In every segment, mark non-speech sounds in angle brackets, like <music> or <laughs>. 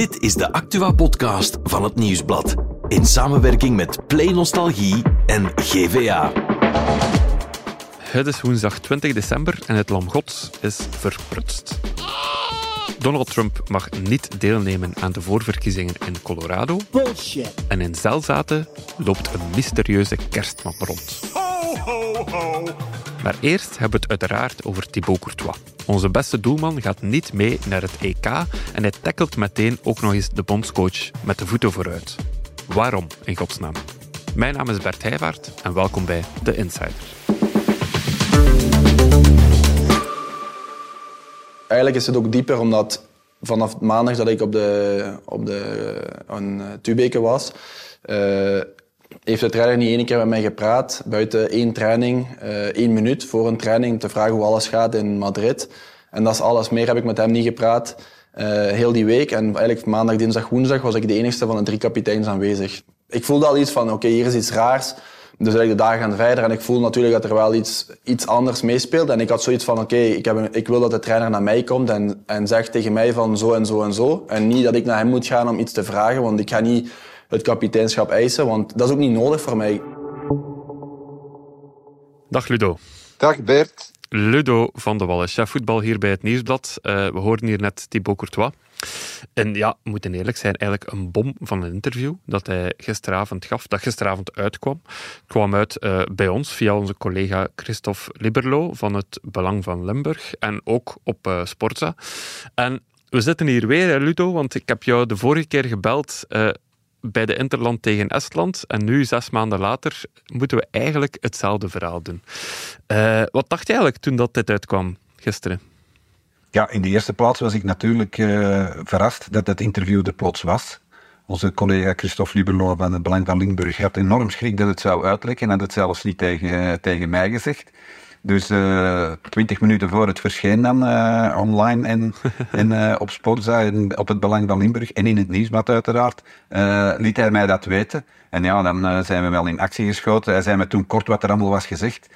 Dit is de Actua-podcast van het Nieuwsblad. In samenwerking met Play Nostalgie en GVA. Het is woensdag 20 december en het lam gods is verprutst. Donald Trump mag niet deelnemen aan de voorverkiezingen in Colorado. Bullshit. En in Zelzaten loopt een mysterieuze kerstman rond. Maar eerst hebben we het uiteraard over Thibaut Courtois. Onze beste doelman gaat niet mee naar het EK en hij tackelt meteen ook nog eens de bondscoach met de voeten vooruit. Waarom, in godsnaam? Mijn naam is Bert Heijvaart en welkom bij The Insider. Eigenlijk is het ook dieper omdat vanaf maandag dat ik op de, op de een Tubeke was, uh, heeft de trainer niet één keer met mij gepraat. Buiten één training, uh, één minuut voor een training, te vragen hoe alles gaat in Madrid. En dat is alles. Meer heb ik met hem niet gepraat. Uh, heel die week. En eigenlijk maandag, dinsdag, woensdag was ik de enigste van de drie kapiteins aanwezig. Ik voelde al iets van, oké, hier is iets raars. Dus eigenlijk de dagen gaan verder en ik voel natuurlijk dat er wel iets, iets anders meespeelt. En ik had zoiets van, oké, ik, ik wil dat de trainer naar mij komt en, en zegt tegen mij van zo en zo en zo. En niet dat ik naar hem moet gaan om iets te vragen, want ik ga niet het kapiteinschap eisen, want dat is ook niet nodig voor mij. Dag Ludo. Dag Bert. Ludo van de Wallen, chef voetbal hier bij het Nieuwsblad. Uh, we hoorden hier net Thibaut Courtois. En ja, we moeten eerlijk zijn, eigenlijk een bom van een interview dat hij gisteravond gaf, dat gisteravond uitkwam. Het kwam uit uh, bij ons via onze collega Christophe Liberlo van het Belang van Limburg en ook op uh, Sporza. En we zitten hier weer, Ludo, want ik heb jou de vorige keer gebeld bij de Interland tegen Estland. En nu, zes maanden later, moeten we eigenlijk hetzelfde verhaal doen. Uh, wat dacht je eigenlijk toen dat dit uitkwam gisteren? Ja, in de eerste plaats was ik natuurlijk uh, verrast dat het interview er plots was. Onze collega Christophe Liberlo van het Belang van Limburg had enorm schrik dat het zou uitlekken en had het zelfs niet tegen, tegen mij gezegd. Dus uh, twintig minuten voor het verscheen dan uh, online en, <laughs> en uh, op Sportza en op het Belang van Limburg en in het nieuwsblad uiteraard, liet hij mij dat weten. En ja, dan zijn we wel in actie geschoten. Hij zei me toen kort wat er allemaal was gezegd.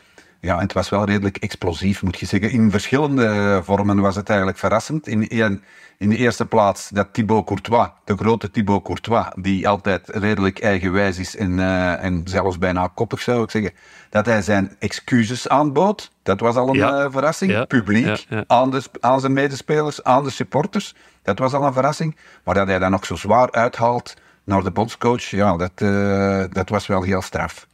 Ja, en het was wel redelijk explosief, moet je zeggen. In verschillende vormen was het eigenlijk verrassend. In, in, in de eerste plaats dat Thibaut Courtois, de grote Thibaut Courtois, die altijd redelijk eigenwijs is en, uh, en zelfs bijna koppig zou ik zeggen, dat hij zijn excuses aanbood. Dat was al een ja. uh, verrassing. Ja. Publiek, ja, aan, de, aan zijn medespelers, aan de supporters. Dat was al een verrassing. Maar dat hij dan nog zo zwaar uithaalt naar de bondscoach, ja, dat, uh, dat was wel heel straf.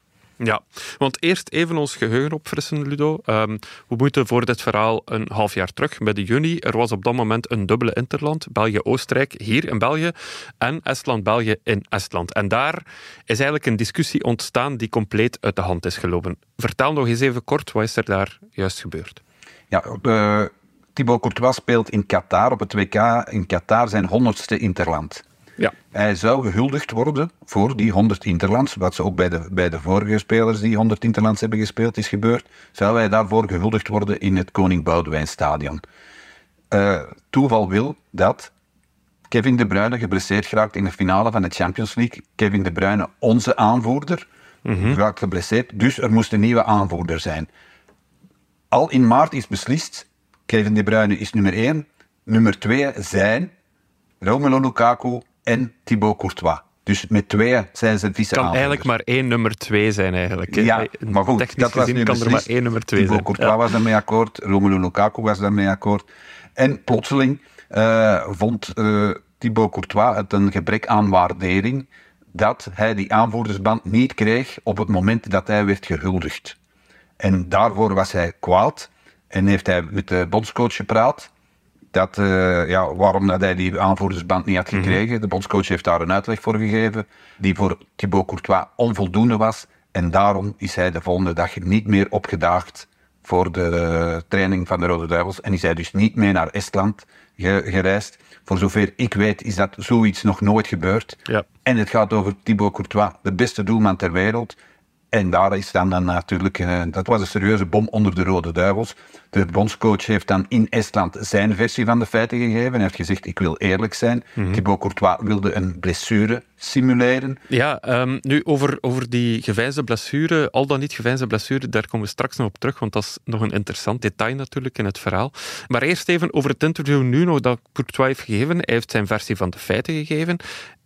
Ja, want eerst even ons geheugen opfrissen, Ludo. Um, we moeten voor dit verhaal een half jaar terug, bij de juni. Er was op dat moment een dubbele interland, België-Oostenrijk hier in België en Estland-België in Estland. En daar is eigenlijk een discussie ontstaan die compleet uit de hand is gelopen. Vertel nog eens even kort, wat is er daar juist gebeurd? Ja, Thibaut Courtois speelt in Qatar, op het WK in Qatar, zijn honderdste interland. Ja. Hij zou gehuldigd worden voor die 100 interlands, wat ze ook bij de, bij de vorige spelers die 100 interlands hebben gespeeld is gebeurd, zou hij daarvoor gehuldigd worden in het Koning Boudewijn Stadion. Uh, toeval wil dat Kevin De Bruyne geblesseerd geraakt in de finale van de Champions League. Kevin De Bruyne, onze aanvoerder, mm raakt geblesseerd, dus er moest een nieuwe aanvoerder zijn. Al in maart is beslist, Kevin De Bruyne is nummer 1, nummer 2 zijn Romelu Lukaku en Thibaut Courtois. Dus met twee zijn ze vice kan eigenlijk maar één nummer twee zijn eigenlijk. Hè? Ja, maar goed, Technisch dat was nu kan er maar één nummer twee Thibaut zijn. Courtois ja. was daarmee akkoord, Romelu Lukaku was daarmee akkoord. En plotseling uh, vond uh, Thibaut Courtois het een gebrek aan waardering dat hij die aanvoerdersband niet kreeg op het moment dat hij werd gehuldigd. En daarvoor was hij kwaad en heeft hij met de bondscoach gepraat dat, uh, ja, waarom dat hij die aanvoerdersband niet had gekregen. Mm -hmm. De bondscoach heeft daar een uitleg voor gegeven, die voor Thibaut Courtois onvoldoende was. En daarom is hij de volgende dag niet meer opgedaagd voor de uh, training van de Rode Duivels. En is hij dus niet meer naar Estland ge gereisd. Voor zover ik weet is dat zoiets nog nooit gebeurd. Ja. En het gaat over Thibaut Courtois, de beste doelman ter wereld. En daar is dan, dan natuurlijk, uh, dat was een serieuze bom onder de Rode Duivels. De bondscoach heeft dan in Estland zijn versie van de feiten gegeven. Hij heeft gezegd, ik wil eerlijk zijn. Mm Thibaut Courtois wilde een blessure simuleren. Ja, um, nu over, over die geveinsde blessure, al dan niet geveinsde blessure, daar komen we straks nog op terug, want dat is nog een interessant detail natuurlijk in het verhaal. Maar eerst even over het interview nu nog dat Courtois heeft gegeven. Hij heeft zijn versie van de feiten gegeven.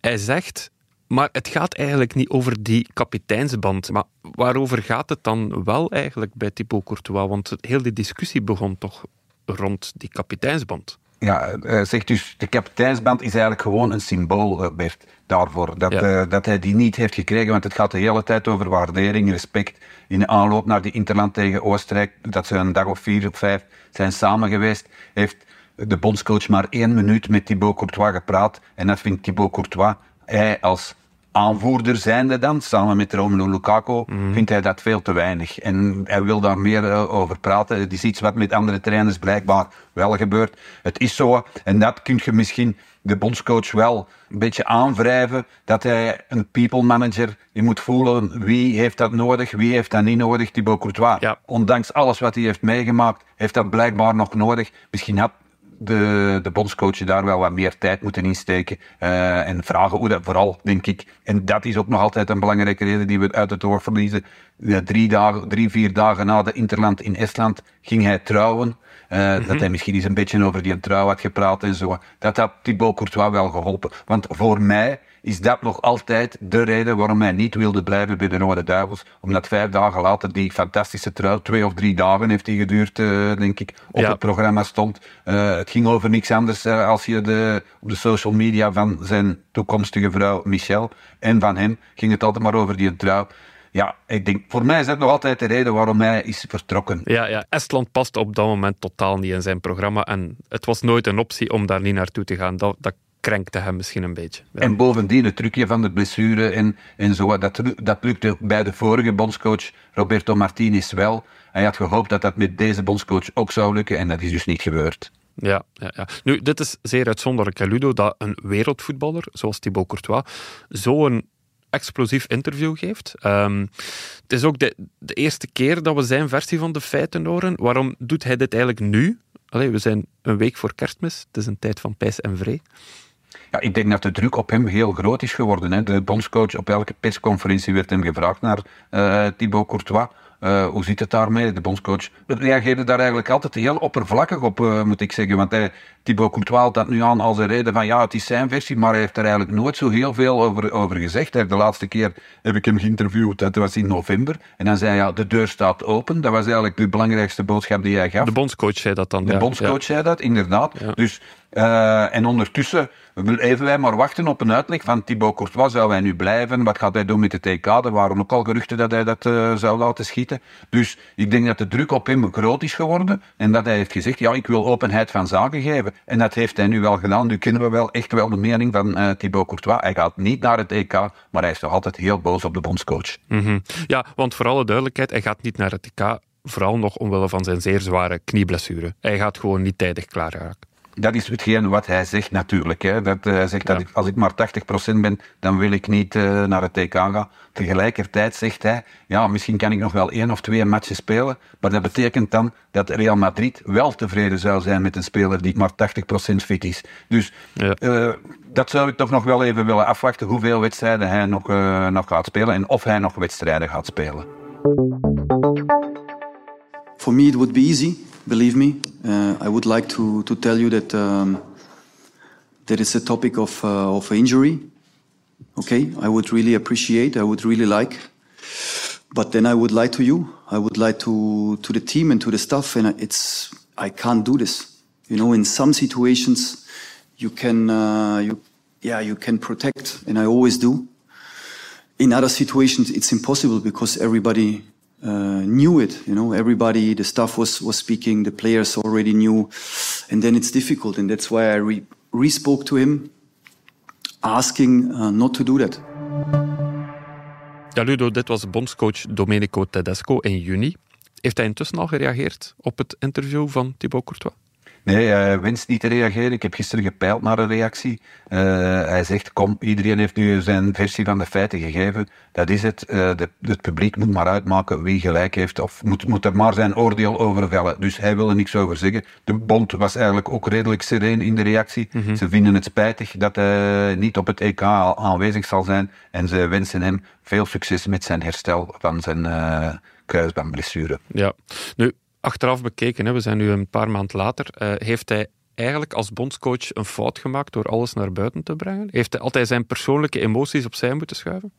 Hij zegt, maar het gaat eigenlijk niet over die kapiteinsband. Maar waarover gaat het dan wel eigenlijk bij Thibaut Courtois? Want heel die discussie begon toch rond die kapiteinsband. Ja, uh, zegt dus, de kapiteinsband is eigenlijk gewoon een symbool, uh, Bert, daarvoor. Dat, ja. uh, dat hij die niet heeft gekregen, want het gaat de hele tijd over waardering, respect. In de aanloop naar die Interland tegen Oostenrijk, dat ze een dag of vier of vijf zijn samen geweest, heeft de bondscoach maar één minuut met Thibaut Courtois gepraat. En dat vindt Thibaut Courtois, hij als aanvoerder zijnde dan, samen met Romelu Lukaku, mm. vindt hij dat veel te weinig. En hij wil daar meer uh, over praten. Het is iets wat met andere trainers blijkbaar wel gebeurt. Het is zo, en dat kun je misschien de bondscoach wel een beetje aanwrijven, dat hij een people manager, je moet voelen wie heeft dat nodig, wie heeft dat niet nodig, Thibaut Courtois. Ja. Ondanks alles wat hij heeft meegemaakt, heeft dat blijkbaar nog nodig. Misschien had de, de bondscoach daar wel wat meer tijd moeten insteken. Uh, en vragen hoe dat vooral, denk ik. En dat is ook nog altijd een belangrijke reden die we uit het oog verliezen. Drie, dagen, drie, vier dagen na de Interland in Estland ging hij trouwen. Uh, mm -hmm. Dat hij misschien eens een beetje over die trouw had gepraat en zo. Dat had Thibaut Courtois wel geholpen. Want voor mij is dat nog altijd de reden waarom hij niet wilde blijven bij de Rode Duivels. Omdat vijf dagen later die fantastische trouw, twee of drie dagen heeft die geduurd, uh, denk ik, op ja. het programma stond. Uh, het ging over niks anders uh, als je de, op de social media van zijn toekomstige vrouw Michel en van hem ging het altijd maar over die trouw. Ja, ik denk, voor mij is dat nog altijd de reden waarom hij is vertrokken. Ja, ja, Estland past op dat moment totaal niet in zijn programma. En het was nooit een optie om daar niet naartoe te gaan. Dat, dat krenkte hem misschien een beetje. Ja. En bovendien het trucje van de blessure en, en zo, dat, dat lukte bij de vorige bondscoach Roberto Martinez wel. Hij had gehoopt dat dat met deze bondscoach ook zou lukken en dat is dus niet gebeurd. Ja, ja, ja. Nu, dit is zeer uitzonderlijk, Ludo, dat een wereldvoetballer, zoals Thibaut Courtois, zo'n explosief interview geeft. Um, het is ook de, de, eerste keer dat we zijn versie van de feiten horen. Waarom doet hij dit eigenlijk nu? Allee, we zijn een week voor kerstmis. Het is een tijd van pijs en vree. Ja, ik denk dat de druk op hem heel groot is geworden. Hè. De bondscoach op elke persconferentie werd hem gevraagd naar uh, Thibaut Courtois. Uh, hoe zit het daarmee? De bondscoach reageerde daar eigenlijk altijd heel oppervlakkig op, uh, moet ik zeggen. Want hij, Thibaut Courtois had dat nu aan als een reden van ja, het is zijn versie, maar hij heeft er eigenlijk nooit zo heel veel over, over gezegd. Hij, de laatste keer heb ik hem geïnterviewd, dat was in november. En dan zei hij ja, de deur staat open. Dat was eigenlijk de belangrijkste boodschap die hij gaf. De bondscoach zei dat dan. De ja, bondscoach ja. zei dat, inderdaad. Ja. Dus, uh, en ondertussen even wij maar wachten op een uitleg van Thibaut Courtois. Zou hij nu blijven? Wat gaat hij doen met de TK? Er waren ook al geruchten dat hij dat uh, zou laten schieten. Dus ik denk dat de druk op hem groot is geworden. En dat hij heeft gezegd, ja, ik wil openheid van zaken geven. En dat heeft hij nu wel gedaan. Nu kennen we wel echt wel de mening van uh, Thibaut Courtois. Hij gaat niet naar het EK, maar hij is toch altijd heel boos op de bondscoach. -hmm. Ja, want voor alle duidelijkheid, hij gaat niet naar het EK. Vooral nog omwille van zijn zeer zware knieblessure. Hij gaat gewoon niet tijdig klaar raken. Dat is hetgeen wat hij zegt natuurlijk. Hè. Dat hij uh, zegt dat ik, als ik maar 80% ben, dan wil ik niet uh, naar het TK gaan. Tegelijkertijd zegt hij, ja, misschien kan ik nog wel één of twee matches spelen, maar dat betekent dan dat Real Madrid wel tevreden zou zijn met een speler die maar 80% fit is. Dus ja. uh, dat zou ik toch nog wel even willen afwachten, hoeveel wedstrijden hij nog, nog gaat spelen en of hij nog wedstrijden gaat spelen. For me it would be easy. believe me. Uh, I would like to, to tell you that um, that a topic of, uh, of injury. Okay, I would really appreciate, I would really like. But then I would lie to you. I would lie to, to the team and to the staff, and it's I can't do this. You know, in some situations, you can, uh, you, yeah, you can protect, and I always do. In other situations, it's impossible because everybody uh, knew it. You know, everybody, the staff was was speaking, the players already knew, and then it's difficult, and that's why I re, re spoke to him, asking uh, not to do that. Ja, Ludo, dit was bondscoach Domenico Tedesco in juni. Heeft hij intussen al gereageerd op het interview van Thibaut Courtois? Nee, hij wenst niet te reageren. Ik heb gisteren gepeild naar een reactie. Uh, hij zegt, kom, iedereen heeft nu zijn versie van de feiten gegeven. Dat is het. Uh, de, het publiek moet maar uitmaken wie gelijk heeft of moet, moet er maar zijn oordeel over vellen. Dus hij wil er niks over zeggen. De bond was eigenlijk ook redelijk sereen in de reactie. Mm -hmm. Ze vinden het spijtig dat hij niet op het EK aanwezig zal zijn en ze wensen hem veel succes met zijn herstel van zijn uh, kruisbandblessure. Ja, nu achteraf bekeken, hè, we zijn nu een paar maanden later, uh, heeft hij eigenlijk als bondscoach een fout gemaakt door alles naar buiten te brengen? Heeft hij altijd zijn persoonlijke emoties opzij moeten schuiven?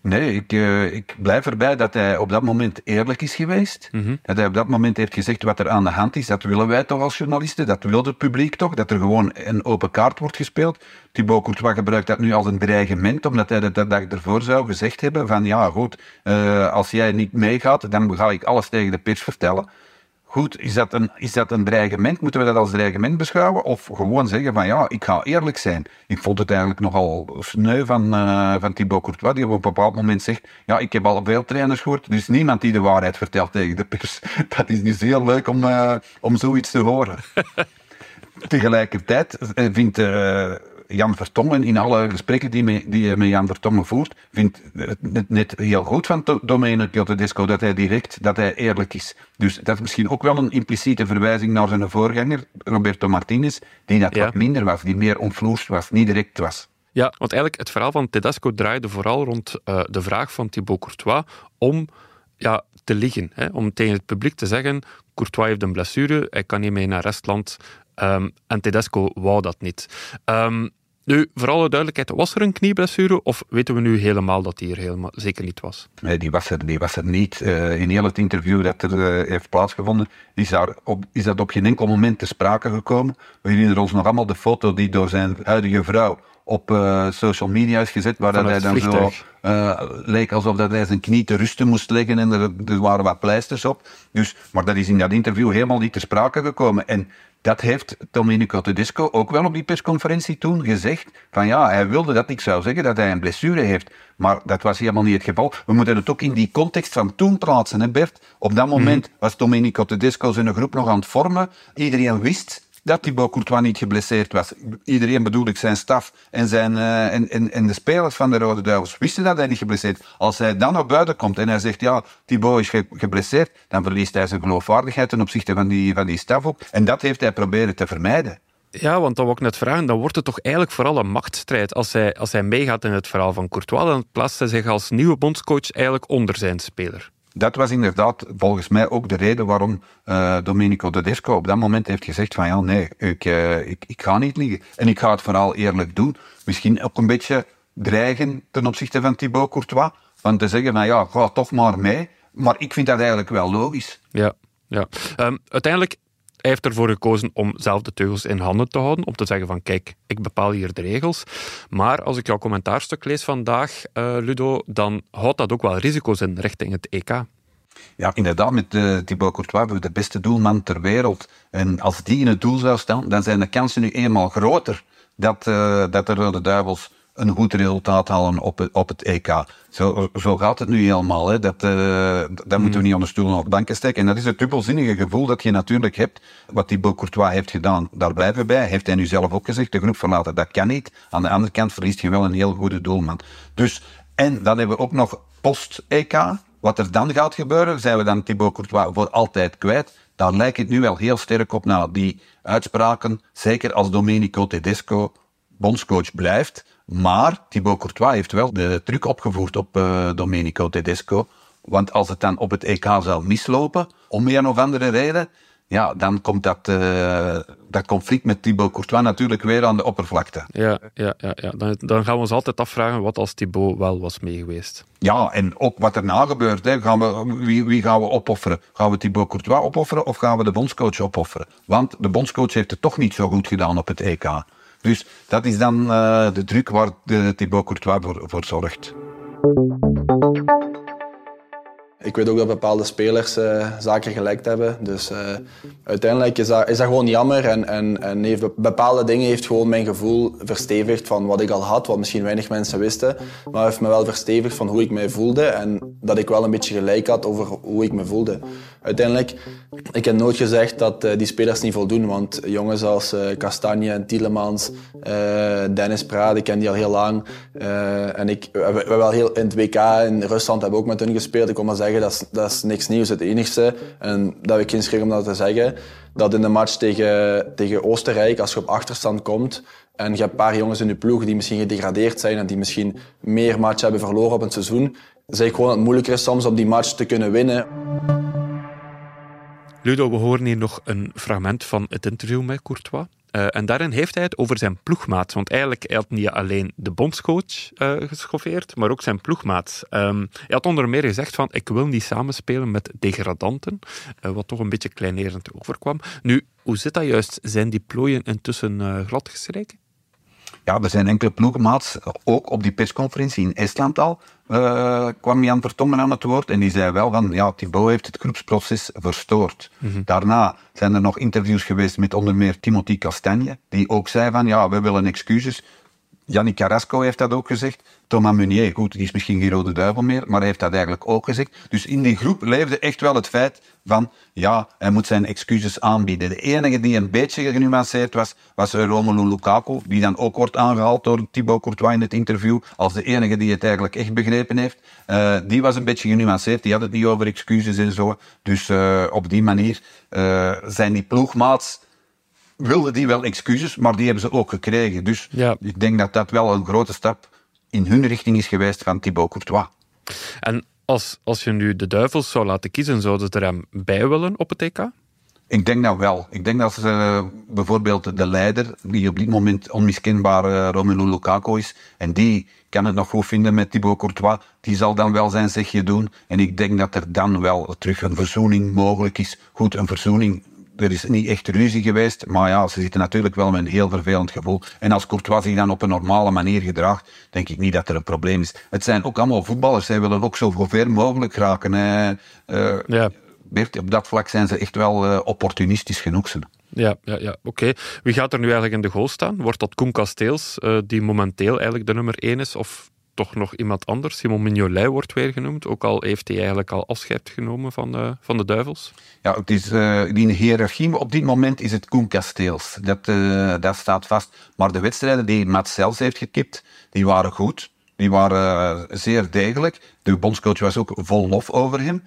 Nee, ik, uh, ik blijf erbij dat hij op dat moment eerlijk is geweest. Mm -hmm. Dat hij op dat moment heeft gezegd wat er aan de hand is. Dat willen wij toch als journalisten, dat wil het publiek toch, dat er gewoon een open kaart wordt gespeeld. Thibaut Courtois gebruikt dat nu als een dreigement, omdat hij dat de dag ervoor zou gezegd hebben van ja goed, uh, als jij niet meegaat, dan ga ik alles tegen de pers vertellen. Goed, is dat, een, is dat een dreigement? Moeten we dat als dreigement beschouwen? Of gewoon zeggen van ja, ik ga eerlijk zijn. Ik vond het eigenlijk nogal sneu van, uh, van Thibaut Courtois, die op een bepaald moment zegt ja, ik heb al veel trainers gehoord, er is niemand die de waarheid vertelt tegen de pers. <laughs> Dat is dus heel leuk om, uh, om zoiets te horen. <laughs> Tegelijkertijd vindt... Uh, Jan Vertongen in alle gesprekken die, me, die hij met Jan Vertongen voert, vindt het net heel goed van Domenico Tedesco dat hij direct, dat hij eerlijk is. Dus dat is misschien ook wel een impliciete verwijzing naar zijn voorganger, Roberto Martinez, die dat ja. wat minder was, die meer ontvloerst was, niet direct was. Ja, want eigenlijk het verhaal van Tedesco draaide vooral rond uh, de vraag van Thibaut Courtois om ja, te liggen. Hè, om tegen het publiek te zeggen, Courtois heeft een blessure, hij kan niet mee naar Restland. Um, en Tedesco wou dat niet. Um, nu, voor alle duidelijkheid, was er een knieblessure of weten we nu helemaal dat die er helemaal zeker niet was? Nee, die was er, die was er niet. Uh, in heel het interview dat er uh, heeft plaatsgevonden, is, daar op, is dat op geen enkel moment te sprake gekomen. We herinneren ons nog allemaal de foto die door zijn huidige vrouw op uh, social media is gezet, waar dat hij dan vliegtuig. zo uh, leek alsof dat hij zijn knie te rusten moest leggen en er, er waren wat pleisters op. Dus, maar dat is in dat interview helemaal niet ter sprake gekomen. En dat heeft Domenico Tedesco ook wel op die persconferentie toen gezegd. Van ja, hij wilde dat ik zou zeggen dat hij een blessure heeft. Maar dat was helemaal niet het geval. We moeten het ook in die context van toen plaatsen, hè Bert. Op dat moment mm. was Domenico Tedesco zijn groep nog aan het vormen. Iedereen wist dat Thibaut Courtois niet geblesseerd was. Iedereen bedoel ik zijn staf en, zijn, uh, en, en, de spelers van de Rode Duivels wisten dat hij niet geblesseerd was. Als hij dan naar buiten komt en hij zegt, ja, Thibaut is ge geblesseerd, dan verliest hij zijn geloofwaardigheid ten opzichte van die, van die staf ook. En dat heeft hij proberen te vermijden. Ja, want dan wil ik net vragen, dan wordt het toch eigenlijk vooral een machtsstrijd. Als hij, als hij meegaat in het verhaal van Courtois, dan plaatst hij zich als nieuwe bondscoach eigenlijk onder zijn speler. Dat was inderdaad volgens mij ook de reden waarom uh, Domenico Tedesco op dat moment heeft gezegd van ja, nee, ik, uh, ik, ik ga niet liggen. En ik ga het vooral eerlijk doen. Misschien ook een beetje dreigen ten opzichte van Thibaut Courtois. Van te zeggen van ja, ga toch maar mee. Maar ik vind dat eigenlijk wel logisch. Ja, ja. Um, uiteindelijk hij heeft ervoor gekozen om zelf de teugels in handen te houden, om te zeggen van kijk, ik bepaal hier de regels. Maar als ik jouw commentaarstuk lees vandaag, uh, Ludo, dan houdt dat ook wel risico's in richting het EK. Ja, inderdaad, met uh, Thibaut Courtois hebben we de beste doelman ter wereld. En als die in het doel zou staan, dan zijn de kansen nu eenmaal groter dat, uh, dat de Duivels een goed resultaat halen op het, op het EK. Zo, zo gaat het nu helemaal. Hè. Dat, uh, dat moeten we niet onder stoelen of banken steken. En dat is het dubbelzinnige gevoel dat je natuurlijk hebt. Wat Thibaut Courtois heeft gedaan, daar blijven we bij. Heeft hij nu zelf ook gezegd, de groep verlaten, dat kan niet. Aan de andere kant verliest je wel een heel goede doelman. Dus, en dan hebben we ook nog post-EK. Wat er dan gaat gebeuren, zijn we dan Thibaut Courtois voor altijd kwijt. Daar lijkt het nu wel heel sterk op na. Die uitspraken, zeker als Domenico Tedesco bondscoach blijft. Maar Thibaut Courtois heeft wel de truc opgevoerd op uh, Domenico Tedesco. Want als het dan op het EK zou mislopen, om een of andere reden, ja, dan komt dat, uh, dat conflict met Thibaut Courtois natuurlijk weer aan de oppervlakte. Ja, ja, ja, ja. Dan, dan gaan we ons altijd afvragen wat als Thibaut wel was meegeweest. Ja, en ook wat erna gebeurt. Hè. Gaan we, wie, wie gaan we opofferen? Gaan we Thibaut Courtois opofferen of gaan we de bondscoach opofferen? Want de bondscoach heeft het toch niet zo goed gedaan op het EK. Dus dat is dan uh, de druk waar de Thibaut Courtois voor, voor zorgt. Ik weet ook dat bepaalde spelers uh, zaken gelekt hebben. Dus uiteindelijk is dat, is dat gewoon jammer. En, en, en heeft bepaalde dingen heeft gewoon mijn gevoel verstevigd van wat ik al had, wat misschien weinig mensen wisten. Maar heeft me wel verstevigd van hoe ik mij voelde. En dat ik wel een beetje gelijk had over hoe ik me voelde. Uiteindelijk, ik heb nooit gezegd dat uh, die spelers niet voldoen. Want jongens als uh, Castagne en Tielemans, uh, Dennis Praat, ik ken die al heel lang. en ik, we, hebben wel heel, in het WK in Rusland hebben ook met hun gespeeld. Ik kon maar zeggen, dat dat is niks nieuws. Het enigste, en dat heb ik geen schrik om dat te zeggen, dat in de match tegen, tegen Oostenrijk, als je op achterstand komt, en je hebt een paar jongens in je ploeg die misschien gedegradeerd zijn en die misschien meer matchen hebben verloren op een seizoen. Ik gewoon dat het moeilijker is soms om die match te kunnen winnen. Ludo, we horen hier nog een fragment van het interview met Courtois. Uh, en daarin heeft hij het over zijn ploegmaat. Want eigenlijk hij niet alleen de bondscoach uh, geschoffeerd, maar ook zijn ploegmaat. Um, hij had onder meer gezegd van ik wil niet samenspelen met degradanten, uh, wat toch een beetje kleinerend overkwam. Nu, hoe zit dat juist? Zijn die plooien intussen glad gestreken? Ja, er zijn enkele ploegenmaats, ook op die persconferentie in Estland al, uh, kwam Jan Vertongen aan het woord en die zei wel van, ja, Thibaut heeft het groepsproces verstoord. Mm Daarna zijn er nog interviews geweest met onder meer Timothy Castagne, die ook zei van, ja, we willen excuses. Yannick Carrasco heeft dat ook gezegd. Thomas Meunier, goed, die is misschien geen rode duivel meer, maar hij heeft dat eigenlijk ook gezegd. Dus in die groep leefde echt wel het feit van, ja, hij moet zijn excuses aanbieden. De enige die een beetje genuanceerd was, was Romelu Lukaku, die dan ook wordt aangehaald door Thibaut Courtois in het interview, als de enige die het eigenlijk echt begrepen heeft. Uh, die was een beetje genuanceerd, die had het niet over excuses en zo. Dus uh, op die manier uh, zijn die ploegmaats wilden die wel excuses, maar die hebben ze ook gekregen. Dus ja. ik denk dat dat wel een grote stap in hun richting is geweest van Thibaut Courtois. En als, als je nu de duivels zou laten kiezen, zouden ze er hem bij willen op het EK? Ik denk dat wel. Ik denk dat ze uh, bijvoorbeeld de leider, die op dit moment onmiskenbaar uh, Romelu Lukaku is, en die kan het nog goed vinden met Thibaut Courtois, die zal dan wel zijn zegje doen. En ik denk dat er dan wel terug een verzoening mogelijk is. Goed, een verzoening er is niet echt ruzie geweest, maar ja, ze zitten natuurlijk wel met een heel vervelend gevoel. En als Courtois zich dan op een normale manier gedraagt, denk ik niet dat er een probleem is. Het zijn ook allemaal voetballers, zij willen ook zo ver mogelijk raken. Uh, ja. Bert, op dat vlak zijn ze echt wel uh, opportunistisch genoeg. Ja, ja, ja. oké. Wie gaat er nu eigenlijk in de goal staan? Wordt dat Koen Kasteels, uh, die momenteel eigenlijk de nummer 1 is? Of toch nog iemand anders. Simon Mignolet wordt weer genoemd, ook al heeft hij eigenlijk al afscheid genomen van de, van de Duivels. Ja, het is uh, die hiërarchie, op dit moment is het Koen Kasteels. Dat, uh, dat staat vast. Maar de wedstrijden die Matt Sels heeft gekipt, die waren goed. Die waren uh, zeer degelijk. De bondscoach was ook vol lof over hem.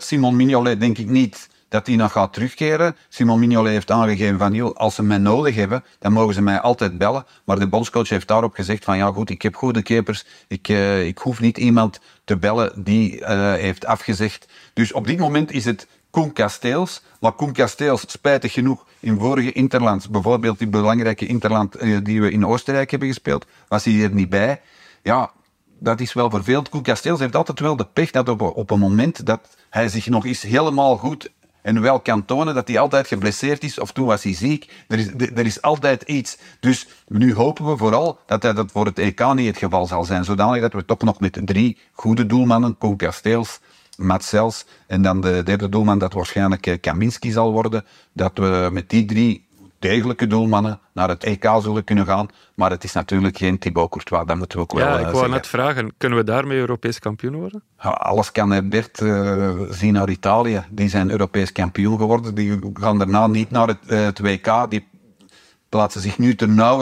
Simon Mignolet denk ik niet dat hij nog gaat terugkeren. Simon Mignolet heeft aangegeven van, joh, als ze mij nodig hebben, dan mogen ze mij altijd bellen. Maar de bondscoach heeft daarop gezegd van, ja goed, ik heb goede keepers. Ik, uh, ik hoef niet iemand te bellen die uh, heeft afgezegd. Dus op dit moment is het Koen Kasteels. Maar Koen Kasteels, spijtig genoeg, in vorige Interlands, bijvoorbeeld die belangrijke Interland uh, die we in Oostenrijk hebben gespeeld, was hij er niet bij. Ja, dat is wel vervelend. Koen Kasteels heeft altijd wel de pech dat op, op een moment dat hij zich nog eens helemaal goed en wel kan tonen dat hij altijd geblesseerd is, of toen was hij ziek. Er is, er is altijd iets. Dus nu hopen we vooral dat dat voor het EK niet het geval zal zijn. Zodanig dat we toch nog met drie goede doelmannen, Koen Kasteels, Matsels en dan de derde doelman dat waarschijnlijk eh, Kaminski zal worden, dat we met die drie degelijke doelmannen naar het EK zullen kunnen gaan. Maar het is natuurlijk geen Thibaut Courtois, dat moeten we ook ja, wel Ja, ik wou net vragen, kunnen we daarmee Europees kampioen worden? Ja, alles kan Bert uh, zien naar Italië. Die zijn Europees kampioen geworden. Die gaan daarna niet naar het, uh, het WK. Die plaatsen zich nu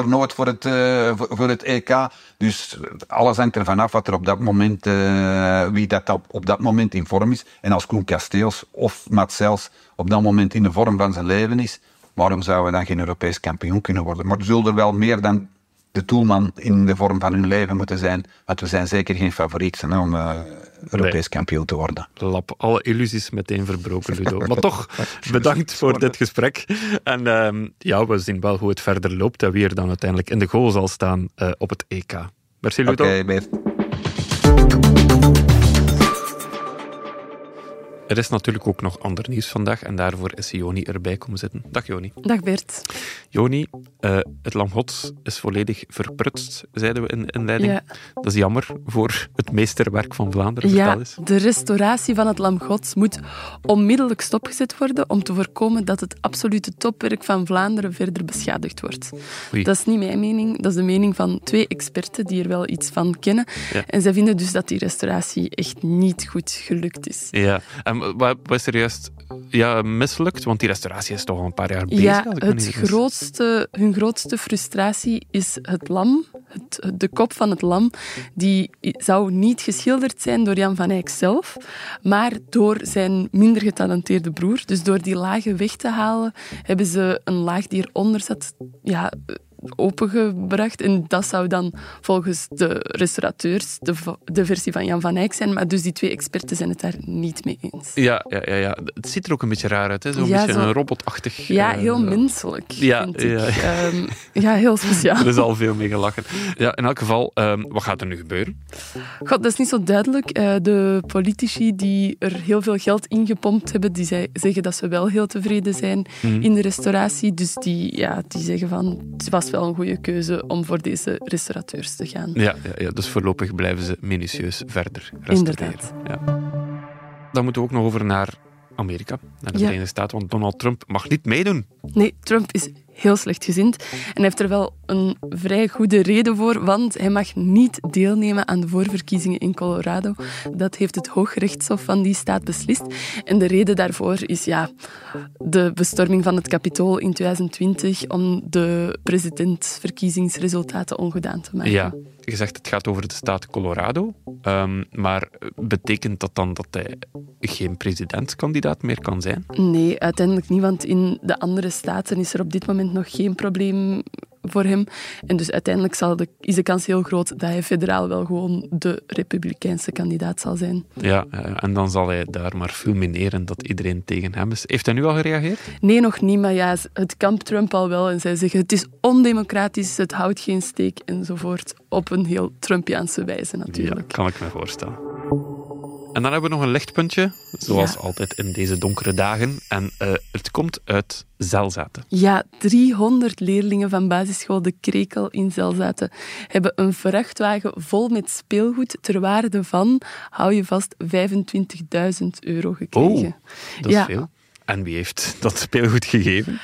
nooit voor het, uh, voor, voor, het EK. Dus alles hangt er vanaf wat er op dat moment, uh, wie dat op, op, dat moment in vorm is. En als Koen Kasteels of Matsels op dat moment in de vorm van zijn leven is, waarom zouden we dan geen Europees kampioen kunnen worden? Maar er zullen er wel meer dan de toelman in de vorm van hun leven moeten zijn. Want we zijn zeker geen favoriet hè, om uh, Europees nee. kampioen te worden. Lap, alle illusies meteen verbroken, Ludo. maar toch, <laughs> bedankt voor dit gesprek. En uh, ja, we zien wel hoe het verder loopt en wie er dan uiteindelijk in de goal zal staan uh, op het EK. Merci, Ludo. Oké, okay, Er is natuurlijk ook nog ander nieuws vandaag en daarvoor is Joni erbij komen zitten. Dag Joni. Dag Bert. Joni, uh, het Lam Gods is volledig verprutst, zeiden we in de inleiding. Ja. Dat is jammer voor het meesterwerk van Vlaanderen. Ja, de restauratie van het Lam Gods moet onmiddellijk stopgezet worden om te voorkomen dat het absolute topwerk van Vlaanderen verder beschadigd wordt. Oei. Dat is niet mijn mening, dat is de mening van twee experten die er wel iets van kennen. Ja. En zij vinden dus dat die restauratie echt niet goed gelukt is. Ja, en wat is er juist ja, mislukt? Want die restauratie is toch al een paar jaar bezig. Ja, het grootste, hun grootste frustratie is het lam, het, de kop van het lam. Die zou niet geschilderd zijn door Jan van Eyck zelf, maar door zijn minder getalenteerde broer. Dus door die lagen weg te halen, hebben ze een laag die eronder zat ja, opengebracht. En dat zou dan volgens de restaurateurs de, de versie van Jan van Eyck zijn. Maar dus die twee experten zijn het daar niet mee eens. Ja, ja, ja, ja. het ziet er ook een beetje raar uit. Zo'n beetje een robotachtig... Ja, heel uh, menselijk, ja, vind ja. ik. Um, ja, heel speciaal. <laughs> er is al veel mee gelachen. Ja, in elk geval, um, wat gaat er nu gebeuren? God, dat is niet zo duidelijk. Uh, de politici die er heel veel geld in gepompt hebben, die zeggen dat ze wel heel tevreden zijn mm. in de restauratie. Dus die, ja, die zeggen van, het was wel een goede keuze om voor deze restaurateurs te gaan. Ja, ja, ja dus voorlopig blijven ze minutieus verder restaureren. Inderdaad. Ja. Dan moeten we ook nog over naar Amerika, naar de Verenigde Staten, want Donald Trump mag niet meedoen. Nee, Trump is heel slecht gezind. En hij heeft er wel een vrij goede reden voor, want hij mag niet deelnemen aan de voorverkiezingen in Colorado. Dat heeft het Hooggerechtshof van die staat beslist. En de reden daarvoor is ja, de bestorming van het Capitool in 2020 om de presidentsverkiezingsresultaten ongedaan te maken. Je zegt het gaat over de staat Colorado, um, maar betekent dat dan dat hij geen presidentskandidaat meer kan zijn? Nee, uiteindelijk niet, want in de andere staten is er op dit moment nog geen probleem voor hem. En dus uiteindelijk zal de, is de kans heel groot dat hij federaal wel gewoon de republikeinse kandidaat zal zijn. Ja, en dan zal hij daar maar fulmineren dat iedereen tegen hem is. Heeft hij nu al gereageerd? Nee, nog niet, maar ja, het kamp Trump al wel. En zij zeggen het is ondemocratisch, het houdt geen steek enzovoort. Op een heel Trumpiaanse wijze natuurlijk. Ja, kan ik me voorstellen. En dan hebben we nog een lichtpuntje, zoals altijd in deze donkere dagen. En uh, het komt uit Zelzaten. Ja, 300 leerlingen van basisschool De Krekel in Zelzaten hebben een vrachtwagen vol met speelgoed ter waarde van, hou je vast, 25.000 euro gekregen. Oh, dat is ja. veel. En wie heeft dat speelgoed gegeven?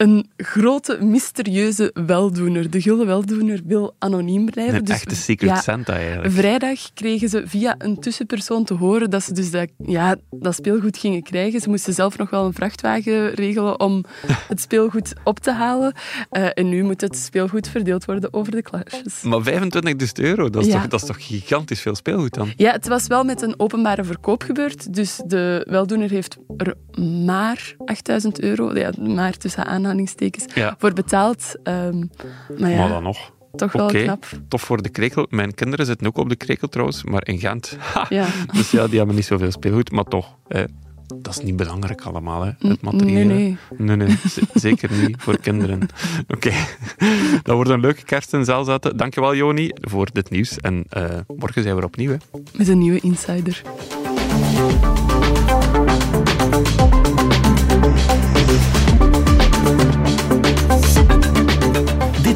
Een grote, mysterieuze weldoener. De gulden weldoener wil anoniem blijven. Een dus, echte Secret Santa eigenlijk. Vrijdag kregen ze via een tussenpersoon te horen dat ze dus dat, ja, dat speelgoed gingen krijgen. Ze moesten zelf nog wel een vrachtwagen regelen om het speelgoed op te halen. Uh, en nu moet het speelgoed verdeeld worden over de klasjes. Maar 25 euro, dat is, toch, dat is toch gigantisch veel speelgoed dan? Ja, het was wel met een openbare verkoop gebeurd. Dus de weldoener heeft er maar maar 8000 euro, ja, maar tussen aanhalingstekens, voor betaald. Um, maar, ja, maar dan nog. Toch wel knap. Tof voor de krekel. Mijn kinderen zitten ook op de krekel trouwens, maar in Gent. Ja. <laughs> dus ja, die hebben niet zoveel speelgoed, maar toch. dat is niet belangrijk allemaal, hè, het materiaal. Nee, nee. nee, zeker niet voor kinderen. <laughs> Oké, <laughs> dat wordt een leuke kerst in Zelzaten. Dankjewel, Joni, voor dit nieuws. En uh, morgen zijn we opnieuw. Hè. Met een nieuwe Insider.